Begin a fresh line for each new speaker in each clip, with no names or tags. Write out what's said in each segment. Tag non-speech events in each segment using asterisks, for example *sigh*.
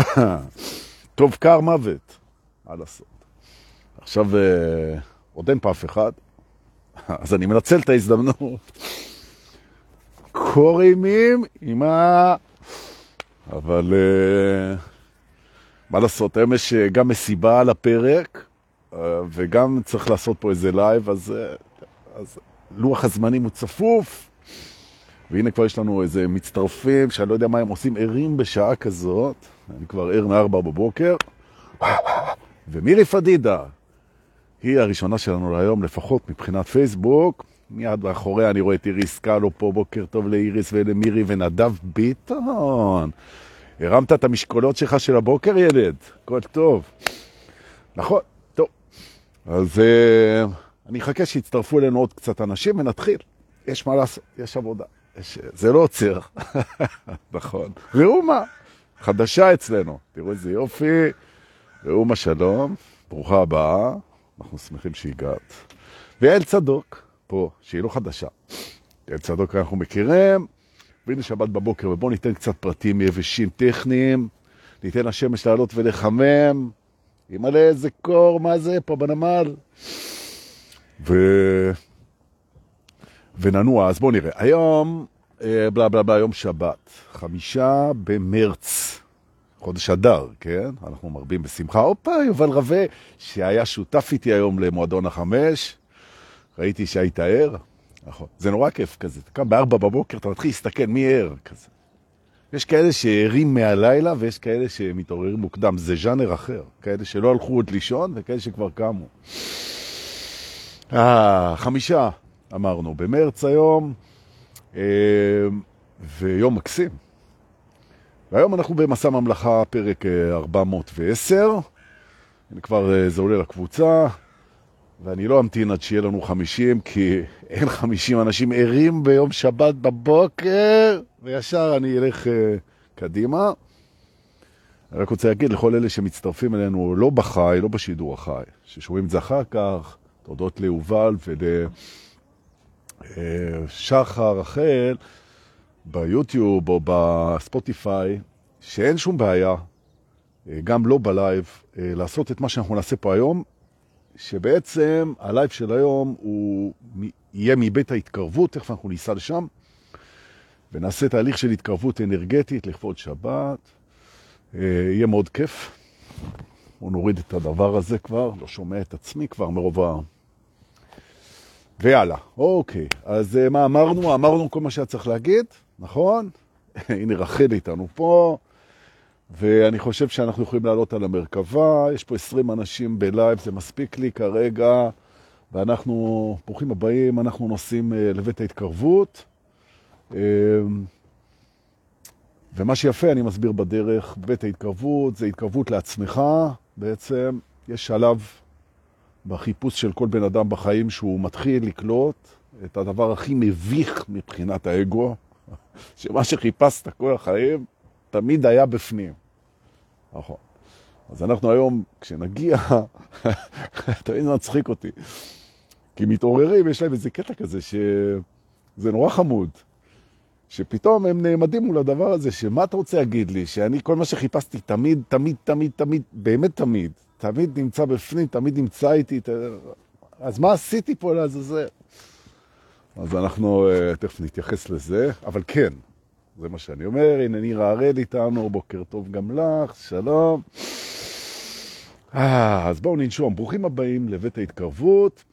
*coughs* טוב קר מוות, מה לעשות. עכשיו, אה, עוד אין פה אף אחד, *laughs* אז אני מנצל את ההזדמנות. קור אימים עם ה... אבל אה, מה לעשות, היום יש אה, גם מסיבה על הפרק, וגם צריך לעשות פה איזה לייב, אז, אז לוח הזמנים הוא צפוף, והנה כבר יש לנו איזה מצטרפים שאני לא יודע מה הם עושים, ערים בשעה כזאת, אני כבר ער מארבע בבוקר, ומירי פדידה, היא הראשונה שלנו להיום, לפחות מבחינת פייסבוק, מיד מאחוריה אני רואה את איריס קלו פה, בוקר טוב לאיריס ולמירי ונדב ביטון. הרמת את המשקולות שלך של הבוקר, ילד? הכל טוב. נכון, טוב. אז uh, אני אחכה שיצטרפו אלינו עוד קצת אנשים ונתחיל. יש מה לעשות, יש עבודה. יש, זה לא עוצר. *laughs* נכון. ראו מה, חדשה אצלנו. תראו איזה יופי. ראו מה שלום, ברוכה הבאה. אנחנו שמחים שהגעת. ויעל צדוק. פה, שהיא לא חדשה. אל צדוק אנחנו מכירים, והנה שבת בבוקר, ובואו ניתן קצת פרטים יבשים טכניים, ניתן לשמש לעלות ולחמם, ימלא איזה קור, מה זה פה בנמל. ו... וננוע, אז בואו נראה. היום, אה, בלה בלה בלה, יום שבת, חמישה במרץ, חודש אדר, כן? אנחנו מרבים בשמחה. הופה, יובל רווה, שהיה שותף איתי היום למועדון החמש, ראיתי שהיית ער, נכון. זה נורא כיף כזה. אתה קם בארבע בבוקר, אתה מתחיל להסתכל מי ער כזה. יש כאלה שערים מהלילה ויש כאלה שמתעוררים מוקדם. זה ז'אנר אחר. כאלה שלא הלכו עוד לישון וכאלה שכבר קמו. אה, חמישה אמרנו, במרץ היום, אה, ויום מקסים. והיום אנחנו במסע ממלכה, פרק 410. אה, אני כבר, אה, זה עולה לקבוצה. ואני לא אמתין עד שיהיה לנו 50, כי *laughs* אין 50 אנשים ערים ביום שבת בבוקר, וישר אני אלך uh, קדימה. אני רק רוצה להגיד לכל אלה שמצטרפים אלינו לא בחי, לא בשידור החי, ששומעים את זה אחר כך, תודות ליובל ולשחר רחל ביוטיוב או בספוטיפיי, שאין שום בעיה, אה, גם לא בלייב, אה, לעשות את מה שאנחנו נעשה פה היום, שבעצם הלייב של היום הוא יהיה מבית ההתקרבות, תכף אנחנו ניסע לשם, ונעשה תהליך של התקרבות אנרגטית לכבוד שבת. אה, יהיה מאוד כיף. בואו נוריד את הדבר הזה כבר, לא שומע את עצמי כבר מרוב ה... ויאללה, אוקיי. אז מה אמרנו? אמרנו כל מה שהיה צריך להגיד, נכון? *laughs* הנה רחל איתנו פה. ואני חושב שאנחנו יכולים לעלות על המרכבה, יש פה 20 אנשים בלייב, זה מספיק לי כרגע, ואנחנו, ברוכים הבאים, אנחנו נוסעים אה, לבית ההתקרבות. אה, ומה שיפה, אני מסביר בדרך, בית ההתקרבות זה התקרבות לעצמך, בעצם יש שלב בחיפוש של כל בן אדם בחיים שהוא מתחיל לקלוט את הדבר הכי מביך מבחינת האגו, *laughs* שמה שחיפשת כל החיים תמיד היה בפנים. נכון. אז אנחנו היום, כשנגיע, *laughs* תמיד מצחיק אותי. כי מתעוררים, יש להם איזה קטע כזה שזה נורא חמוד. שפתאום הם נעמדים מול הדבר הזה, שמה אתה רוצה להגיד לי? שאני, כל מה שחיפשתי תמיד, תמיד, תמיד, תמיד, באמת תמיד, תמיד נמצא בפנים, תמיד נמצא איתי, אז מה עשיתי פה לעזאזל? אז אנחנו uh, תכף נתייחס לזה, אבל כן, זה מה שאני אומר. הנה נירה הראל איתנו, בוקר טוב גם לך, שלום. אה, אז בואו ננשום. ברוכים הבאים לבית ההתקרבות,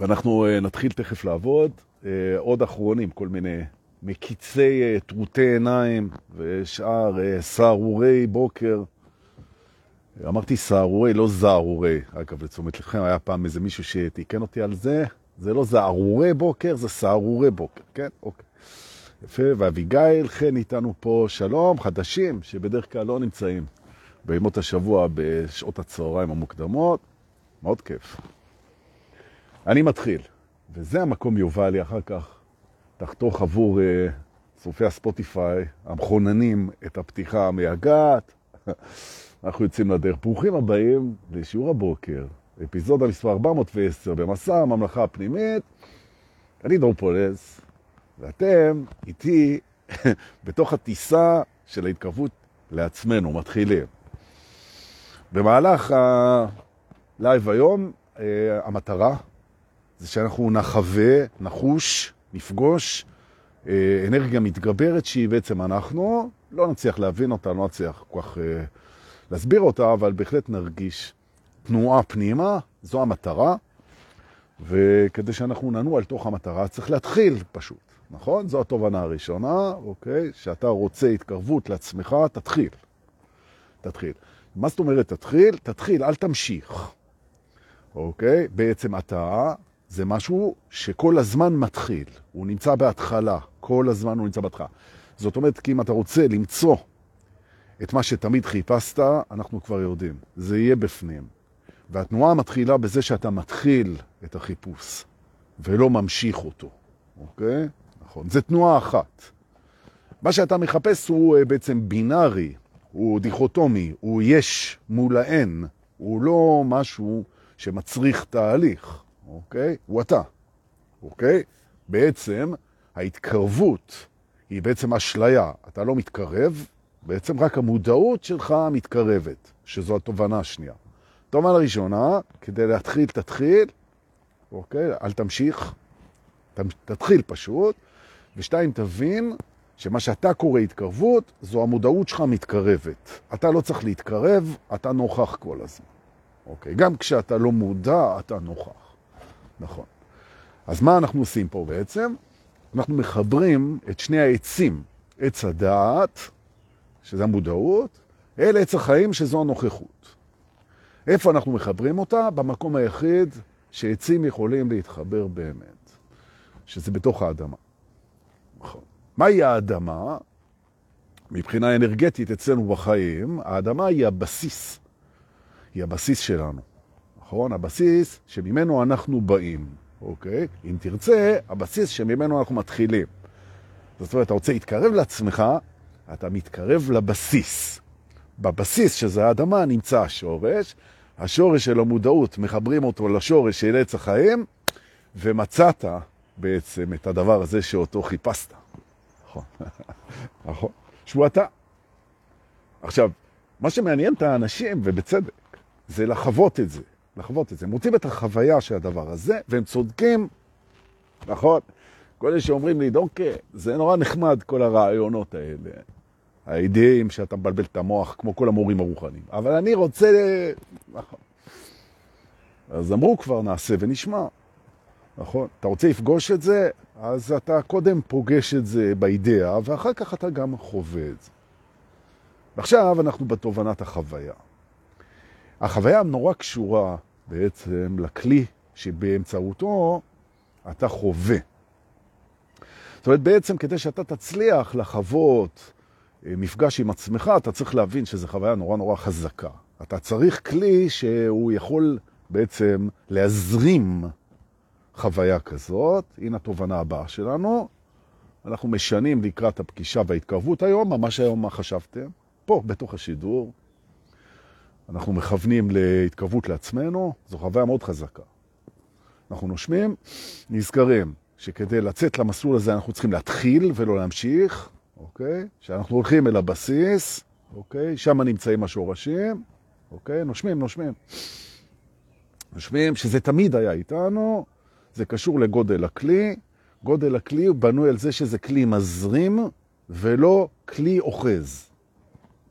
ואנחנו uh, נתחיל תכף לעבוד. עוד אחרונים, כל מיני מקיצי טרוטי עיניים ושאר סערורי בוקר. אמרתי סערורי, לא זערורי. אגב, לתשומת לכם, היה פעם איזה מישהו שתיקן אותי על זה. זה לא זערורי בוקר, זה סערורי בוקר, כן? אוקיי. יפה, ואביגיל חן איתנו פה, שלום, חדשים, שבדרך כלל לא נמצאים בימות השבוע בשעות הצהריים המוקדמות, מאוד כיף. אני מתחיל, וזה המקום יובל לי אחר כך, תחתוך עבור uh, צופי הספוטיפיי המכוננים את הפתיחה המייגעת. *laughs* אנחנו יוצאים לדרך. ברוכים הבאים לשיעור הבוקר, אפיזודה מספר 410 במסע הממלכה הפנימית. אני דרום פולס, ואתם איתי *laughs* בתוך הטיסה של ההתקרבות לעצמנו, מתחילים. במהלך הלייב היום, אה, המטרה זה שאנחנו נחווה, נחוש, נפגוש אה, אנרגיה מתגברת שהיא בעצם אנחנו, לא נצליח להבין אותה, לא נצליח כל כך אה, להסביר אותה, אבל בהחלט נרגיש תנועה פנימה, זו המטרה, וכדי שאנחנו ננוע על תוך המטרה צריך להתחיל פשוט, נכון? זו התובנה הראשונה, אוקיי? שאתה רוצה התקרבות לעצמך, תתחיל. תתחיל. מה זאת אומרת תתחיל? תתחיל, אל תמשיך. אוקיי? בעצם אתה זה משהו שכל הזמן מתחיל, הוא נמצא בהתחלה, כל הזמן הוא נמצא בהתחלה. זאת אומרת, כי אם אתה רוצה למצוא את מה שתמיד חיפשת, אנחנו כבר יודעים, זה יהיה בפנים. והתנועה מתחילה בזה שאתה מתחיל את החיפוש, ולא ממשיך אותו, אוקיי? נכון, זה תנועה אחת. מה שאתה מחפש הוא אה, בעצם בינארי, הוא דיכוטומי, הוא יש מול האין, הוא לא משהו שמצריך תהליך. אוקיי? הוא אתה, אוקיי? בעצם ההתקרבות היא בעצם אשליה. אתה לא מתקרב, בעצם רק המודעות שלך מתקרבת, שזו התובנה השנייה. התובנה הראשונה, כדי להתחיל, תתחיל, אוקיי? אל תמשיך, תתחיל פשוט. ושתיים, תבין שמה שאתה קורא התקרבות, זו המודעות שלך מתקרבת. אתה לא צריך להתקרב, אתה נוכח כל הזמן. אוקיי? גם כשאתה לא מודע, אתה נוכח. נכון. אז מה אנחנו עושים פה בעצם? אנחנו מחברים את שני העצים, עץ הדעת, שזה המודעות, אל עץ החיים, שזו הנוכחות. איפה אנחנו מחברים אותה? במקום היחיד שעצים יכולים להתחבר באמת, שזה בתוך האדמה. נכון. מהי האדמה? מבחינה אנרגטית אצלנו בחיים, האדמה היא הבסיס. היא הבסיס שלנו. נכון? הבסיס שממנו אנחנו באים, אוקיי? אם תרצה, הבסיס שממנו אנחנו מתחילים. זאת אומרת, אתה רוצה להתקרב לעצמך, אתה מתקרב לבסיס. בבסיס, שזה האדמה, נמצא השורש. השורש של המודעות, מחברים אותו לשורש של עץ החיים, ומצאת בעצם את הדבר הזה שאותו חיפשת. נכון, *laughs* נכון. שהוא אתה. עכשיו, מה שמעניין את האנשים, ובצדק, זה לחוות את זה. לחוות את זה. הם רוצים את החוויה של הדבר הזה, והם צודקים, נכון? כל אלה שאומרים לי, דונקה, זה נורא נחמד כל הרעיונות האלה, האידאים שאתה מבלבל את המוח, כמו כל המורים הרוחניים. אבל אני רוצה... נכון. אז אמרו כבר, נעשה ונשמע. נכון? אתה רוצה לפגוש את זה, אז אתה קודם פוגש את זה באידאה, ואחר כך אתה גם חווה את זה. ועכשיו אנחנו בתובנת החוויה. החוויה נורא קשורה בעצם לכלי שבאמצעותו אתה חווה. זאת אומרת, בעצם כדי שאתה תצליח לחוות מפגש עם עצמך, אתה צריך להבין שזו חוויה נורא נורא חזקה. אתה צריך כלי שהוא יכול בעצם להזרים חוויה כזאת. הנה התובנה הבאה שלנו. אנחנו משנים לקראת הפגישה וההתקרבות היום, ממש היום מה חשבתם? פה, בתוך השידור. אנחנו מכוונים להתקרבות לעצמנו, זו חוויה מאוד חזקה. אנחנו נושמים, נזכרים שכדי לצאת למסלול הזה אנחנו צריכים להתחיל ולא להמשיך, אוקיי? שאנחנו הולכים אל הבסיס, אוקיי? שם נמצאים השורשים, אוקיי? נושמים, נושמים. נושמים, שזה תמיד היה איתנו, זה קשור לגודל הכלי. גודל הכלי בנוי על זה שזה כלי מזרים ולא כלי אוחז,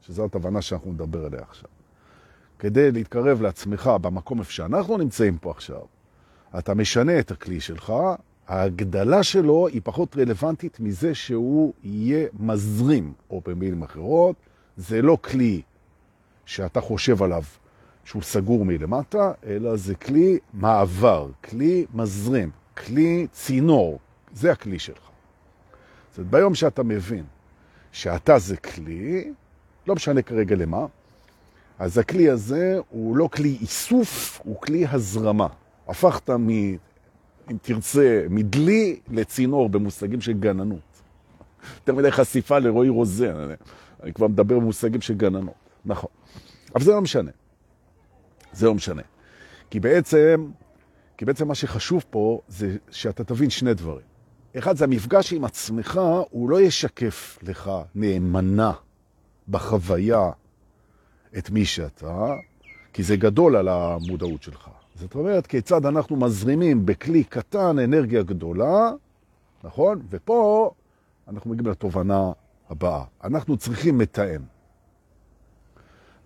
שזו התבנה שאנחנו נדבר עליה עכשיו. כדי להתקרב לעצמך במקום איפה שאנחנו נמצאים פה עכשיו, אתה משנה את הכלי שלך, ההגדלה שלו היא פחות רלוונטית מזה שהוא יהיה מזרים, או במילים אחרות, זה לא כלי שאתה חושב עליו שהוא סגור מלמטה, אלא זה כלי מעבר, כלי מזרים, כלי צינור, זה הכלי שלך. זאת ביום שאתה מבין שאתה זה כלי, לא משנה כרגע למה, אז הכלי הזה הוא לא כלי איסוף, הוא כלי הזרמה. הפכת מ... אם תרצה, מדלי לצינור במושגים של גננות. יותר מדי חשיפה לרועי רוזן, אני, אני כבר מדבר במושגים של גננות. נכון. אבל זה לא משנה. זה לא משנה. כי בעצם, כי בעצם מה שחשוב פה זה שאתה תבין שני דברים. אחד זה המפגש עם עצמך, הוא לא ישקף לך נאמנה בחוויה את מי שאתה, כי זה גדול על המודעות שלך. זאת אומרת, כיצד אנחנו מזרימים בכלי קטן אנרגיה גדולה, נכון? ופה אנחנו מגיעים לתובנה הבאה. אנחנו צריכים מתאם.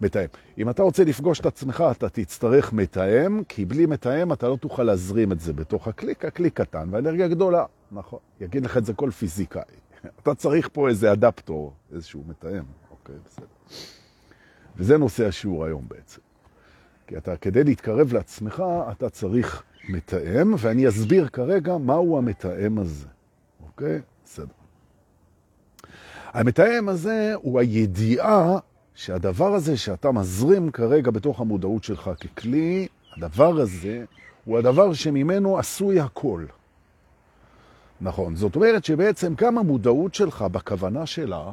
מתאם. אם אתה רוצה לפגוש את עצמך, אתה תצטרך מתאם, כי בלי מתאם אתה לא תוכל להזרים את זה בתוך הכלי, כי הכלי קטן והאנרגיה גדולה. נכון. יגיד לך את זה כל פיזיקאי. *laughs* אתה צריך פה איזה אדפטור, איזשהו מתאם. אוקיי, בסדר. וזה נושא השיעור היום בעצם. כי אתה, כדי להתקרב לעצמך, אתה צריך מתאם, ואני אסביר כרגע מהו המתאם הזה. אוקיי? בסדר. המתאם הזה הוא הידיעה שהדבר הזה שאתה מזרים כרגע בתוך המודעות שלך ככלי, הדבר הזה הוא הדבר שממנו עשוי הכל. נכון, זאת אומרת שבעצם גם המודעות שלך בכוונה שלה,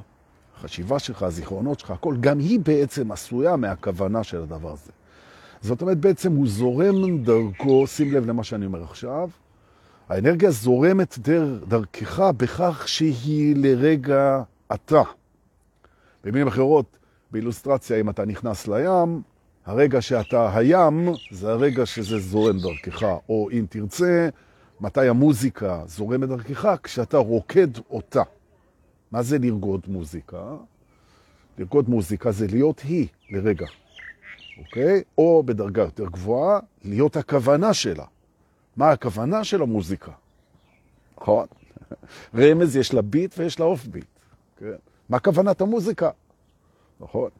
החשיבה שלך, הזיכרונות שלך, הכל, גם היא בעצם עשויה מהכוונה של הדבר הזה. זאת אומרת, בעצם הוא זורם דרכו, שים לב למה שאני אומר עכשיו, האנרגיה זורמת דר, דרכך בכך שהיא לרגע אתה. במילים אחרות, באילוסטרציה, אם אתה נכנס לים, הרגע שאתה הים, זה הרגע שזה זורם דרכך. או אם תרצה, מתי המוזיקה זורמת דרכך? כשאתה רוקד אותה. מה זה לרגוד מוזיקה? לרגוד מוזיקה זה להיות היא לרגע, אוקיי? או בדרגה יותר גבוהה, להיות הכוונה שלה. מה הכוונה של המוזיקה? נכון? *laughs* רמז יש לה ביט ויש לה אוף ביט. כן? מה כוונת המוזיקה? נכון?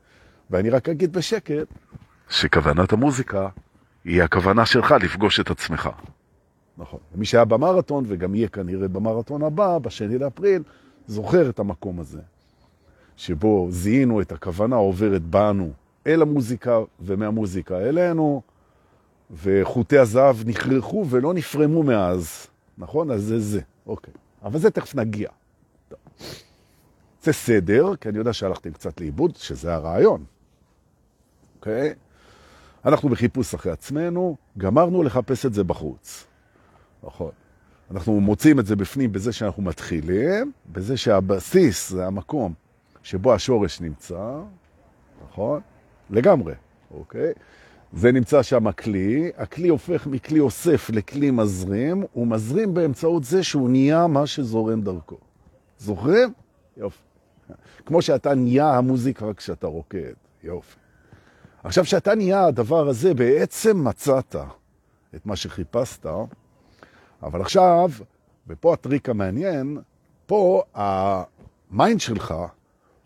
ואני רק אגיד בשקט שכוונת המוזיקה היא הכוונה שלך לפגוש את עצמך. נכון. מי שהיה במרתון, וגם יהיה כנראה במרתון הבא, בשני לאפריל, זוכר את המקום הזה, שבו זיהינו את הכוונה עוברת בנו אל המוזיקה ומהמוזיקה אלינו, וחוטי הזהב נכרחו ולא נפרמו מאז. נכון? אז זה זה. אוקיי. אבל זה תכף נגיע. זה סדר, כי אני יודע שהלכתם קצת לאיבוד, שזה הרעיון. אוקיי? אנחנו בחיפוש אחרי עצמנו, גמרנו לחפש את זה בחוץ. נכון. אנחנו מוצאים את זה בפנים בזה שאנחנו מתחילים, בזה שהבסיס זה המקום שבו השורש נמצא, נכון? לגמרי, אוקיי? זה נמצא שם הכלי, הכלי הופך מכלי אוסף לכלי מזרים, הוא מזרים באמצעות זה שהוא נהיה מה שזורם דרכו. זוכרים? יופי. כמו שאתה נהיה המוזיקה רק כשאתה רוקד. יופי. עכשיו, שאתה נהיה הדבר הזה, בעצם מצאת את מה שחיפשת, אבל עכשיו, ופה הטריק המעניין, פה ה mind שלך,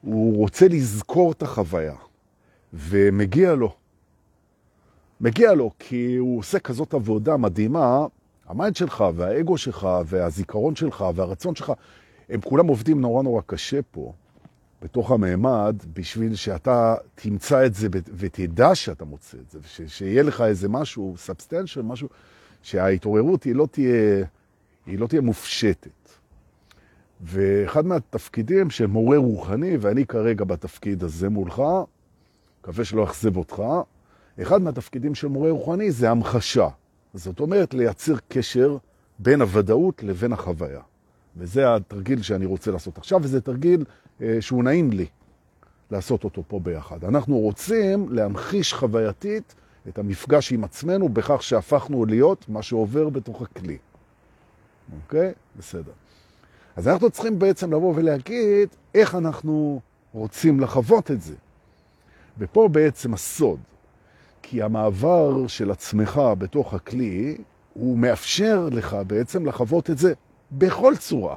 הוא רוצה לזכור את החוויה, ומגיע לו. מגיע לו, כי הוא עושה כזאת עבודה מדהימה, ה mind שלך והאגו שלך והזיכרון שלך והרצון שלך, הם כולם עובדים נורא נורא קשה פה, בתוך המעמד, בשביל שאתה תמצא את זה ותדע שאתה מוצא את זה, ושיהיה לך איזה משהו, substantial, משהו, שההתעוררות היא לא תהיה, היא לא תהיה מופשטת. ואחד מהתפקידים של מורה רוחני, ואני כרגע בתפקיד הזה מולך, מקווה שלא אכזב אותך, אחד מהתפקידים של מורה רוחני זה המחשה. זאת אומרת, לייצר קשר בין הוודאות לבין החוויה. וזה התרגיל שאני רוצה לעשות עכשיו, וזה תרגיל אה, שהוא נעים לי לעשות אותו פה ביחד. אנחנו רוצים להמחיש חווייתית את המפגש עם עצמנו בכך שהפכנו להיות מה שעובר בתוך הכלי. אוקיי? בסדר. אז אנחנו צריכים בעצם לבוא ולהגיד איך אנחנו רוצים לחוות את זה. ופה בעצם הסוד. כי המעבר של עצמך בתוך הכלי, הוא מאפשר לך בעצם לחוות את זה בכל צורה.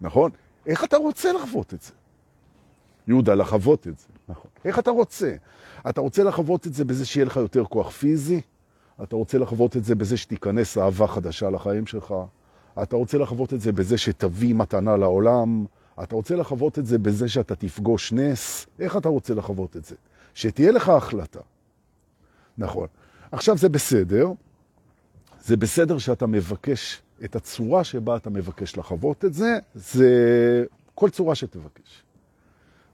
נכון? איך אתה רוצה לחוות את זה? יהודה, לחוות את זה. נכון. איך אתה רוצה? אתה רוצה לחוות את זה בזה שיהיה לך יותר כוח פיזי? אתה רוצה לחוות את זה בזה שתיכנס אהבה חדשה לחיים שלך? אתה רוצה לחוות את זה בזה שתביא מתנה לעולם? אתה רוצה לחוות את זה בזה שאתה תפגוש נס? איך אתה רוצה לחוות את זה? שתהיה לך החלטה. נכון. עכשיו זה בסדר, זה בסדר שאתה מבקש את הצורה שבה אתה מבקש לחוות את זה, זה כל צורה שתבקש.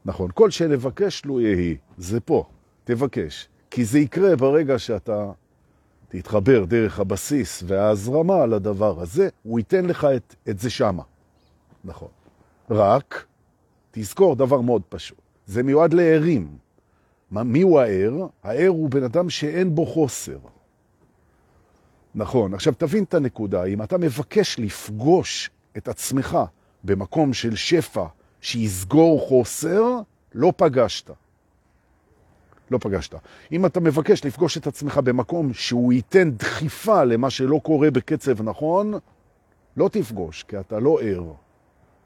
נכון, כל שנבקש לו יהי, זה פה, תבקש. כי זה יקרה ברגע שאתה תתחבר דרך הבסיס וההזרמה לדבר הזה, הוא ייתן לך את, את זה שמה. נכון. רק, תזכור דבר מאוד פשוט. זה מיועד לערים. מי הוא הער? הער הוא בן אדם שאין בו חוסר. נכון. עכשיו תבין את הנקודה. אם אתה מבקש לפגוש את עצמך במקום של שפע שיסגור חוסר, לא פגשת. לא פגשת. אם אתה מבקש לפגוש את עצמך במקום שהוא ייתן דחיפה למה שלא קורה בקצב נכון, לא תפגוש, כי אתה לא ער,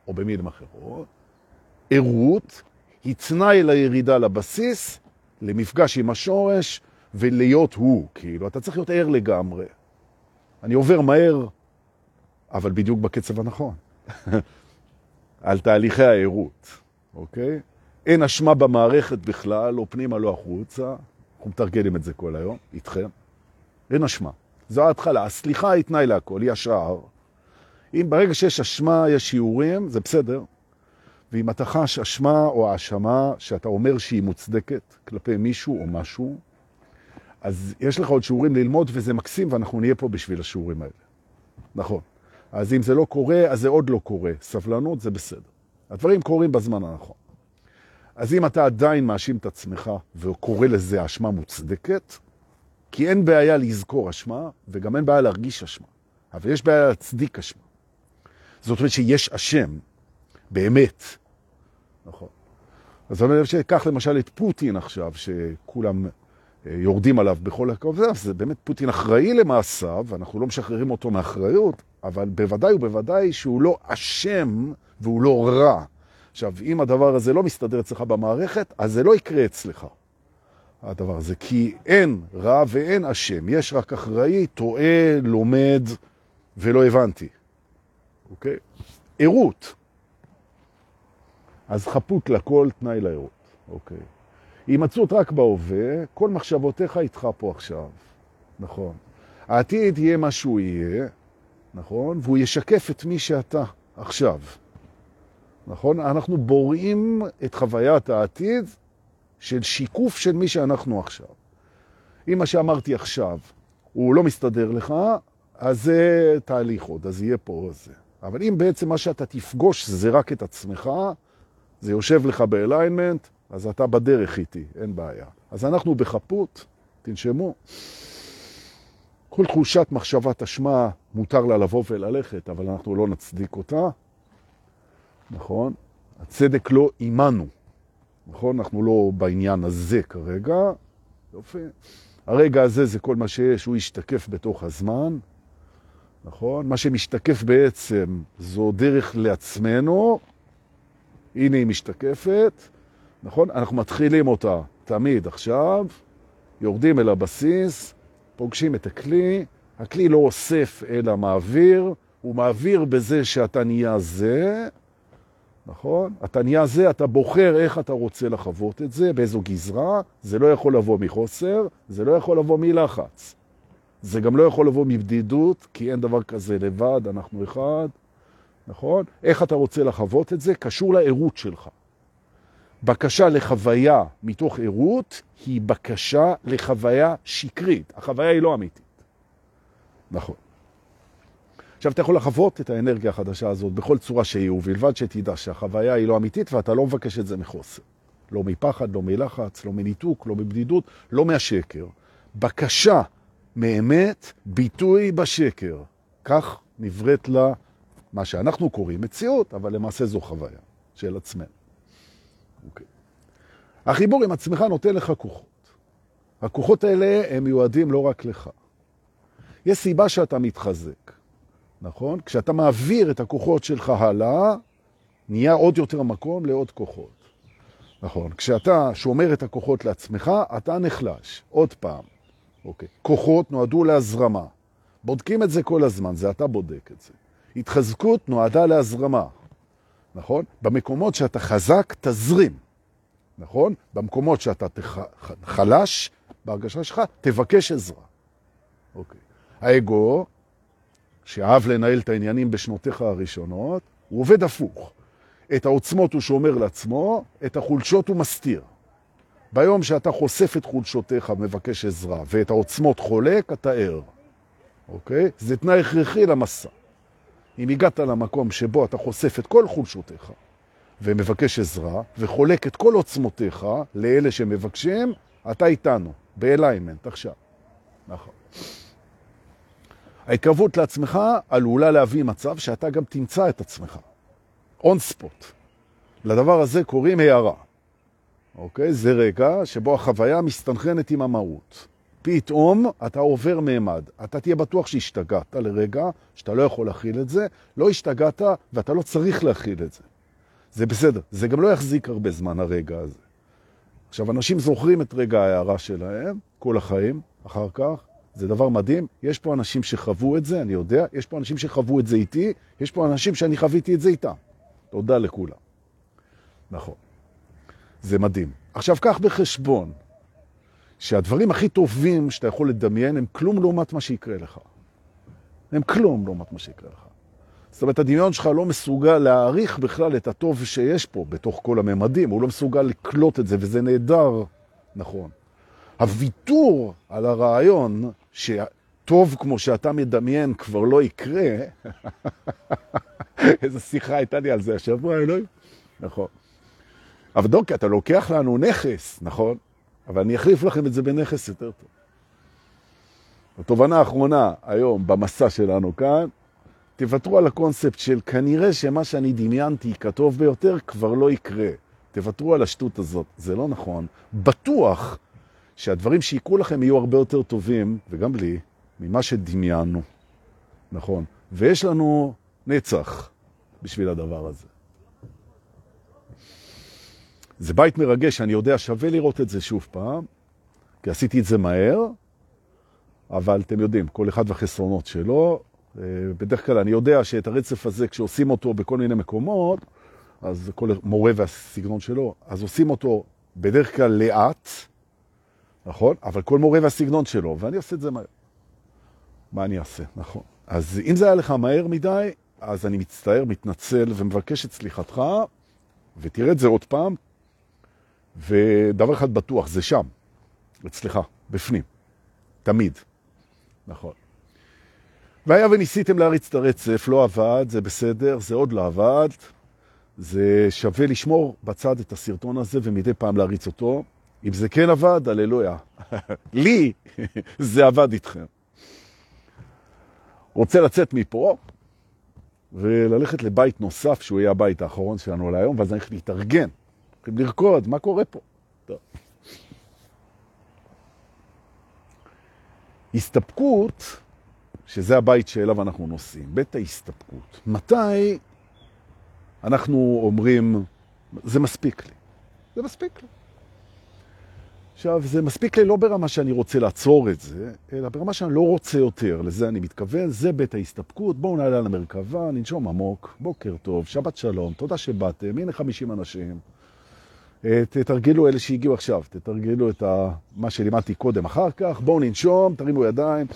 או במילים אחרות. ערות היא תנאי לירידה לבסיס, למפגש עם השורש ולהיות הוא. כאילו, אתה צריך להיות ער לגמרי. אני עובר מהר, אבל בדיוק בקצב הנכון. *laughs* על תהליכי הערות, אוקיי? אין אשמה במערכת בכלל, לא פנימה, לא החוצה. אנחנו מתרגלים את זה כל היום, איתכם. אין אשמה. זו ההתחלה. הסליחה היא תנאי להכל, היא השער. אם ברגע שיש אשמה, יש שיעורים, זה בסדר. ואם אתה חש אשמה או האשמה שאתה אומר שהיא מוצדקת כלפי מישהו או משהו, אז יש לך עוד שיעורים ללמוד וזה מקסים ואנחנו נהיה פה בשביל השיעורים האלה. נכון. אז אם זה לא קורה, אז זה עוד לא קורה. סבלנות זה בסדר. הדברים קורים בזמן הנכון. אז אם אתה עדיין מאשים את עצמך וקורא לזה אשמה מוצדקת, כי אין בעיה לזכור אשמה וגם אין בעיה להרגיש אשמה, אבל יש בעיה להצדיק אשמה. זאת אומרת שיש אשם, באמת. נכון. אז אני חושב שכך למשל את פוטין עכשיו, שכולם אה, יורדים עליו בכל הכבוד, זה באמת פוטין אחראי למעשיו, אנחנו לא משחררים אותו מאחריות, אבל בוודאי ובוודאי שהוא לא אשם והוא לא רע. עכשיו, אם הדבר הזה לא מסתדר אצלך במערכת, אז זה לא יקרה אצלך, הדבר הזה. כי אין רע ואין אשם, יש רק אחראי, טועה, לומד ולא הבנתי. אוקיי? עירות. אז חפות לכל תנאי לעירות, אוקיי? הימצאות רק בהווה, כל מחשבותיך איתך פה עכשיו, נכון. העתיד יהיה מה שהוא יהיה, נכון? והוא ישקף את מי שאתה עכשיו, נכון? אנחנו בוראים את חוויית העתיד של שיקוף של מי שאנחנו עכשיו. אם מה שאמרתי עכשיו הוא לא מסתדר לך, אז זה תהליך עוד, אז יהיה פה זה. אבל אם בעצם מה שאתה תפגוש זה רק את עצמך, זה יושב לך באליינמנט, אז אתה בדרך איתי, אין בעיה. אז אנחנו בחפות, תנשמו. כל תחושת מחשבת אשמה מותר לה לבוא וללכת, אבל אנחנו לא נצדיק אותה, נכון? הצדק לא אימנו, נכון? אנחנו לא בעניין הזה כרגע. יופי. הרגע הזה זה כל מה שיש, הוא ישתקף בתוך הזמן, נכון? מה שמשתקף בעצם זו דרך לעצמנו, הנה היא משתקפת, נכון? אנחנו מתחילים אותה תמיד עכשיו, יורדים אל הבסיס, פוגשים את הכלי, הכלי לא אוסף אלא מעביר, הוא מעביר בזה שאתה נהיה זה, נכון? אתה נהיה זה, אתה בוחר איך אתה רוצה לחוות את זה, באיזו גזרה, זה לא יכול לבוא מחוסר, זה לא יכול לבוא מלחץ. זה גם לא יכול לבוא מבדידות, כי אין דבר כזה לבד, אנחנו אחד, נכון? איך אתה רוצה לחוות את זה? קשור לעירות שלך. בקשה לחוויה מתוך עירות היא בקשה לחוויה שקרית. החוויה היא לא אמיתית. נכון. עכשיו, אתה יכול לחוות את האנרגיה החדשה הזאת בכל צורה שהיא, ובלבד שתדע שהחוויה היא לא אמיתית ואתה לא מבקש את זה מחוסר. לא מפחד, לא מלחץ, לא מניתוק, לא מבדידות, לא מהשקר. בקשה מאמת, ביטוי בשקר. כך נבראת לה מה שאנחנו קוראים מציאות, אבל למעשה זו חוויה של עצמנו. אוקיי. החיבור עם עצמך נותן לך כוחות. הכוחות האלה הם מיועדים לא רק לך. יש סיבה שאתה מתחזק, נכון? כשאתה מעביר את הכוחות שלך הלאה, נהיה עוד יותר מקום לעוד כוחות. נכון. כשאתה שומר את הכוחות לעצמך, אתה נחלש. עוד פעם. אוקיי. כוחות נועדו להזרמה. בודקים את זה כל הזמן, זה אתה בודק את זה. התחזקות נועדה להזרמה, נכון? במקומות שאתה חזק, תזרים, נכון? במקומות שאתה תח... חלש, בהרגשה שלך, תבקש עזרה. אוקיי. האגו, שאהב לנהל את העניינים בשנותיך הראשונות, הוא עובד הפוך. את העוצמות הוא שומר לעצמו, את החולשות הוא מסתיר. ביום שאתה חושף את חולשותיך, מבקש עזרה, ואת העוצמות חולק, אתה ער. אוקיי? זה תנאי הכרחי למסע. אם הגעת למקום שבו אתה חושף את כל חולשותיך, ומבקש עזרה, וחולק את כל עוצמותיך לאלה שמבקשים, אתה איתנו, באליימנט, עכשיו. נכון. ההתקרבות לעצמך עלולה להביא מצב שאתה גם תמצא את עצמך. און ספוט. לדבר הזה קוראים הערה. אוקיי? זה רגע שבו החוויה מסתנכרנת עם המהות. פתאום אתה עובר מימד. אתה תהיה בטוח שהשתגעת לרגע, שאתה לא יכול להכיל את זה, לא השתגעת ואתה לא צריך להכיל את זה. זה בסדר. זה גם לא יחזיק הרבה זמן הרגע הזה. עכשיו, אנשים זוכרים את רגע ההערה שלהם כל החיים, אחר כך, זה דבר מדהים. יש פה אנשים שחוו את זה, אני יודע, יש פה אנשים שחוו את זה איתי, יש פה אנשים שאני חוויתי את זה איתם. תודה לכולם. נכון. זה מדהים. עכשיו, קח בחשבון שהדברים הכי טובים שאתה יכול לדמיין הם כלום לעומת מה שיקרה לך. הם כלום לעומת מה שיקרה לך. זאת אומרת, הדמיון שלך לא מסוגל להעריך בכלל את הטוב שיש פה בתוך כל הממדים, הוא לא מסוגל לקלוט את זה, וזה נהדר, נכון. הוויתור על הרעיון שטוב כמו שאתה מדמיין כבר לא יקרה, *laughs* איזו שיחה הייתה לי על זה השבוע, אלוהים. נכון. אבל דוקי, אתה לוקח לנו נכס, נכון? אבל אני אחליף לכם את זה בנכס יותר טוב. התובנה האחרונה היום במסע שלנו כאן, תוותרו על הקונספט של כנראה שמה שאני דמיינתי כטוב ביותר כבר לא יקרה. תוותרו על השטות הזאת, זה לא נכון. בטוח שהדברים שיקרו לכם יהיו הרבה יותר טובים, וגם לי, ממה שדמיינו. נכון. ויש לנו נצח בשביל הדבר הזה. זה בית מרגש, אני יודע, שווה לראות את זה שוב פעם, כי עשיתי את זה מהר, אבל אתם יודעים, כל אחד והחסרונות שלו. אה, בדרך כלל אני יודע שאת הרצף הזה, כשעושים אותו בכל מיני מקומות, אז כל מורה והסגנון שלו, אז עושים אותו בדרך כלל לאט, נכון? אבל כל מורה והסגנון שלו, ואני עושה את זה מהר. מה אני אעשה? נכון. אז אם זה היה לך מהר מדי, אז אני מצטער, מתנצל ומבקש את סליחתך, ותראה את זה עוד פעם, ודבר אחד בטוח, זה שם, אצלך, בפנים, תמיד. נכון. והיה וניסיתם להריץ את הרצף, לא עבד, זה בסדר, זה עוד לא עבד, זה שווה לשמור בצד את הסרטון הזה ומדי פעם להריץ אותו. אם זה כן עבד, הללויה. *laughs* לי *laughs* זה עבד איתכם. רוצה לצאת מפה וללכת לבית נוסף, שהוא יהיה הבית האחרון שלנו להיום, ואז אני הולך להתארגן. הולכים לרקוד, מה קורה פה? הסתפקות, שזה הבית שאליו אנחנו נוסעים, בית ההסתפקות. מתי אנחנו אומרים, זה מספיק לי. זה מספיק לי. עכשיו, זה מספיק לי לא ברמה שאני רוצה לעצור את זה, אלא ברמה שאני לא רוצה יותר, לזה אני מתכוון, זה בית ההסתפקות, בואו נעלה על המרכבה, ננשום עמוק, בוקר טוב, שבת שלום, תודה שבאתם, הנה 50 אנשים. אה, תתרגלו אלה שהגיעו עכשיו, תתרגלו את מה שלימדתי קודם אחר כך, בואו ננשום, תרימו ידיים,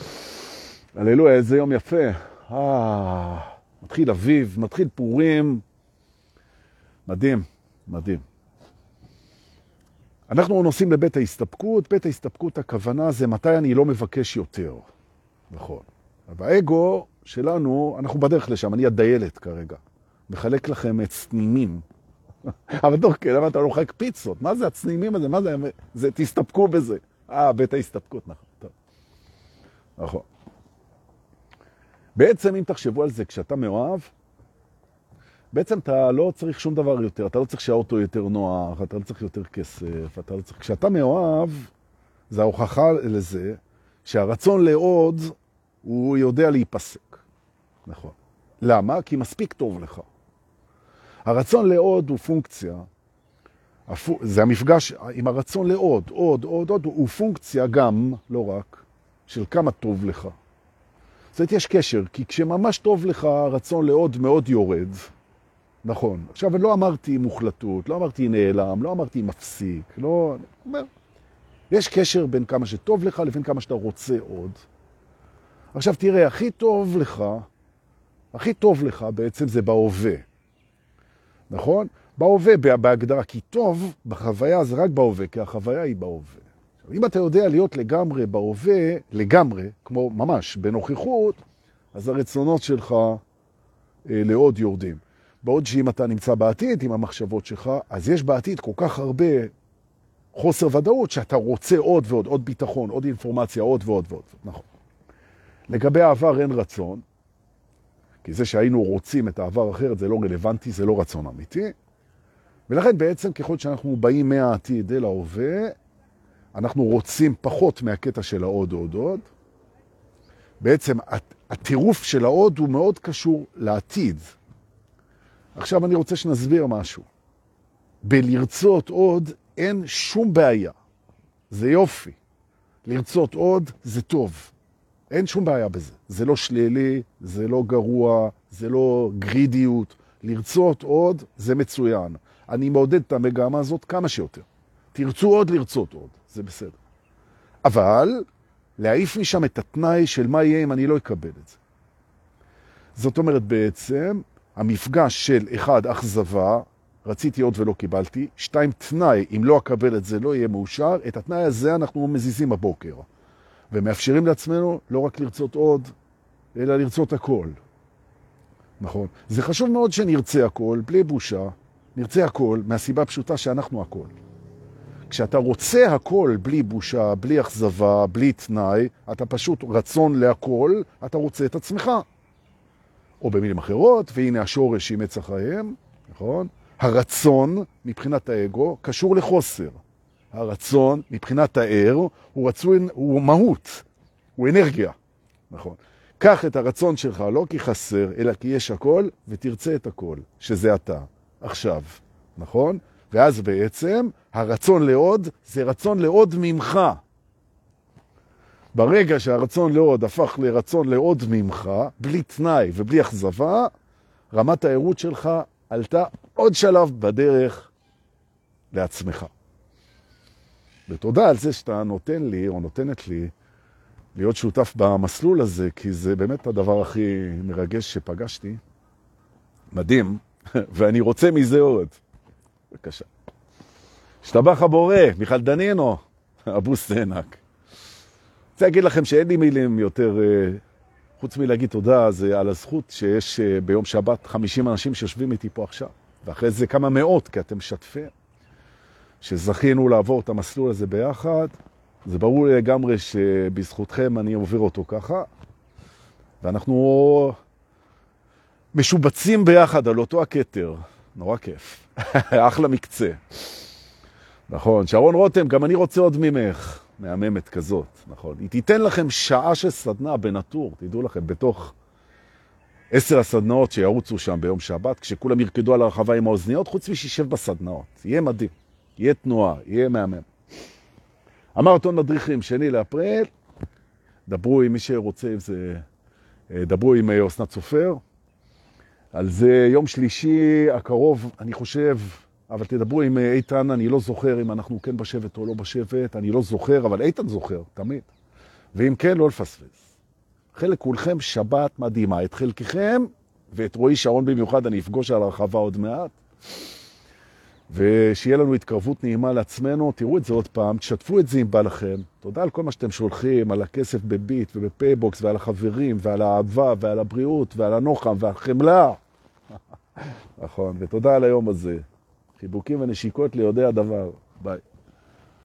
הללויה, איזה יום יפה. אה, מתחיל אביב, מתחיל פורים, מדהים, מדהים. אנחנו נוסעים לבית ההסתפקות, בית ההסתפקות הכוונה זה מתי אני לא מבקש יותר. נכון. באגו שלנו, אנחנו בדרך לשם, אני הדיילת כרגע. מחלק לכם את סנימים. אבל דור, כן, למה אתה לא מחלק פיצות? מה זה הצנימים הזה? מה זה? זה תסתפקו בזה. אה, בית ההסתפקות, נכון. טוב. נכון. בעצם, אם תחשבו על זה, כשאתה מאוהב, בעצם אתה לא צריך שום דבר יותר, אתה לא צריך שהאוטו יותר נוח, אתה לא צריך יותר כסף, אתה לא צריך... כשאתה מאוהב, זה ההוכחה לזה שהרצון לעוד, הוא יודע להיפסק. נכון. למה? כי מספיק טוב לך. הרצון לעוד הוא פונקציה, זה המפגש עם הרצון לעוד, עוד, עוד, עוד, הוא פונקציה גם, לא רק, של כמה טוב לך. זאת אומרת, יש קשר, כי כשממש טוב לך, הרצון לעוד מאוד יורד. נכון. עכשיו, לא אמרתי מוחלטות, לא אמרתי נעלם, לא אמרתי מפסיק, לא... אומר, יש קשר בין כמה שטוב לך לבין כמה שאתה רוצה עוד. עכשיו, תראה, הכי טוב לך, הכי טוב לך בעצם זה בהווה. נכון? בהווה, בהגדרה, כי טוב בחוויה זה רק בהווה, כי החוויה היא בהווה. עכשיו, אם אתה יודע להיות לגמרי בהווה, לגמרי, כמו ממש בנוכחות, אז הרצונות שלך אה, לעוד יורדים. בעוד שאם אתה נמצא בעתיד עם המחשבות שלך, אז יש בעתיד כל כך הרבה חוסר ודאות שאתה רוצה עוד ועוד, עוד ביטחון, עוד אינפורמציה, עוד ועוד ועוד. נכון. לגבי העבר אין רצון, כי זה שהיינו רוצים את העבר אחרת זה לא רלוונטי, זה לא רצון אמיתי. ולכן בעצם ככל שאנחנו באים מהעתיד אל ההווה, אנחנו רוצים פחות מהקטע של העוד עוד עוד. בעצם הטירוף של העוד הוא מאוד קשור לעתיד. עכשיו אני רוצה שנסביר משהו. בלרצות עוד אין שום בעיה. זה יופי. לרצות עוד זה טוב. אין שום בעיה בזה. זה לא שלילי, זה לא גרוע, זה לא גרידיות. לרצות עוד זה מצוין. אני מעודד את המגמה הזאת כמה שיותר. תרצו עוד לרצות עוד, זה בסדר. אבל להעיף משם את התנאי של מה יהיה אם אני לא אקבל את זה. זאת אומרת בעצם, המפגש של אחד, אכזבה, רציתי עוד ולא קיבלתי, שתיים, תנאי, אם לא אקבל את זה לא יהיה מאושר, את התנאי הזה אנחנו מזיזים בבוקר. ומאפשרים לעצמנו לא רק לרצות עוד, אלא לרצות הכל. נכון. זה חשוב מאוד שנרצה הכל, בלי בושה, נרצה הכל, מהסיבה הפשוטה שאנחנו הכל. כשאתה רוצה הכל בלי בושה, בלי אכזבה, בלי תנאי, אתה פשוט רצון להכל, אתה רוצה את עצמך. או במילים אחרות, והנה השורש עץ החיים, נכון? הרצון מבחינת האגו קשור לחוסר. הרצון מבחינת הער הוא רצון, הוא מהות, הוא אנרגיה, נכון? קח את הרצון שלך לא כי חסר, אלא כי יש הכל, ותרצה את הכל, שזה אתה, עכשיו, נכון? ואז בעצם הרצון לעוד זה רצון לעוד ממך. ברגע שהרצון לעוד הפך לרצון לעוד ממך, בלי תנאי ובלי אכזבה, רמת הערות שלך עלתה עוד שלב בדרך לעצמך. ותודה על זה שאתה נותן לי, או נותנת לי, להיות שותף במסלול הזה, כי זה באמת הדבר הכי מרגש שפגשתי. מדהים, *laughs* ואני רוצה מזה עוד. בבקשה. השתבח הבורא, מיכל דנינו, *laughs* אבו סנק. רוצה להגיד לכם שאין לי מילים יותר, אה, חוץ מלהגיד תודה, זה על הזכות שיש אה, ביום שבת 50 אנשים שיושבים איתי פה עכשיו, ואחרי זה כמה מאות, כי אתם משתפים, שזכינו לעבור את המסלול הזה ביחד. זה ברור לי לגמרי שבזכותכם אני עובר אותו ככה, ואנחנו משובצים ביחד על אותו הקטר. נורא כיף. *laughs* אחלה מקצה. נכון, שרון רותם, גם אני רוצה עוד ממך. מהממת כזאת, נכון. היא תיתן לכם שעה של סדנה בנטור, תדעו לכם, בתוך עשר הסדנאות שירוצו שם ביום שבת, כשכולם ירקדו על הרחבה עם האוזניות, חוץ משישב בסדנאות. יהיה מדהים, יהיה תנועה, יהיה מהמם. המרתון מדריכים, שני לאפריל, דברו עם מי שרוצה אם זה, אה, דברו עם אה, אסנת סופר. על זה יום שלישי הקרוב, אני חושב, אבל תדברו עם אה, איתן, אני לא זוכר אם אנחנו כן בשבט או לא בשבט, אני לא זוכר, אבל איתן זוכר, תמיד. ואם כן, לא לפספס. חלק כולכם שבת מדהימה, את חלקכם, ואת רועי שרון במיוחד אני אפגוש על הרחבה עוד מעט, ושיהיה לנו התקרבות נעימה לעצמנו, תראו את זה עוד פעם, תשתפו את זה אם בא לכם. תודה על כל מה שאתם שולחים, על הכסף בביט ובפייבוקס, ועל החברים, ועל האהבה, ועל הבריאות, ועל הנוחם, והחמלה. *laughs* נכון, ותודה על היום הזה. חיבוקים ונשיקות ליודעי הדבר. ביי.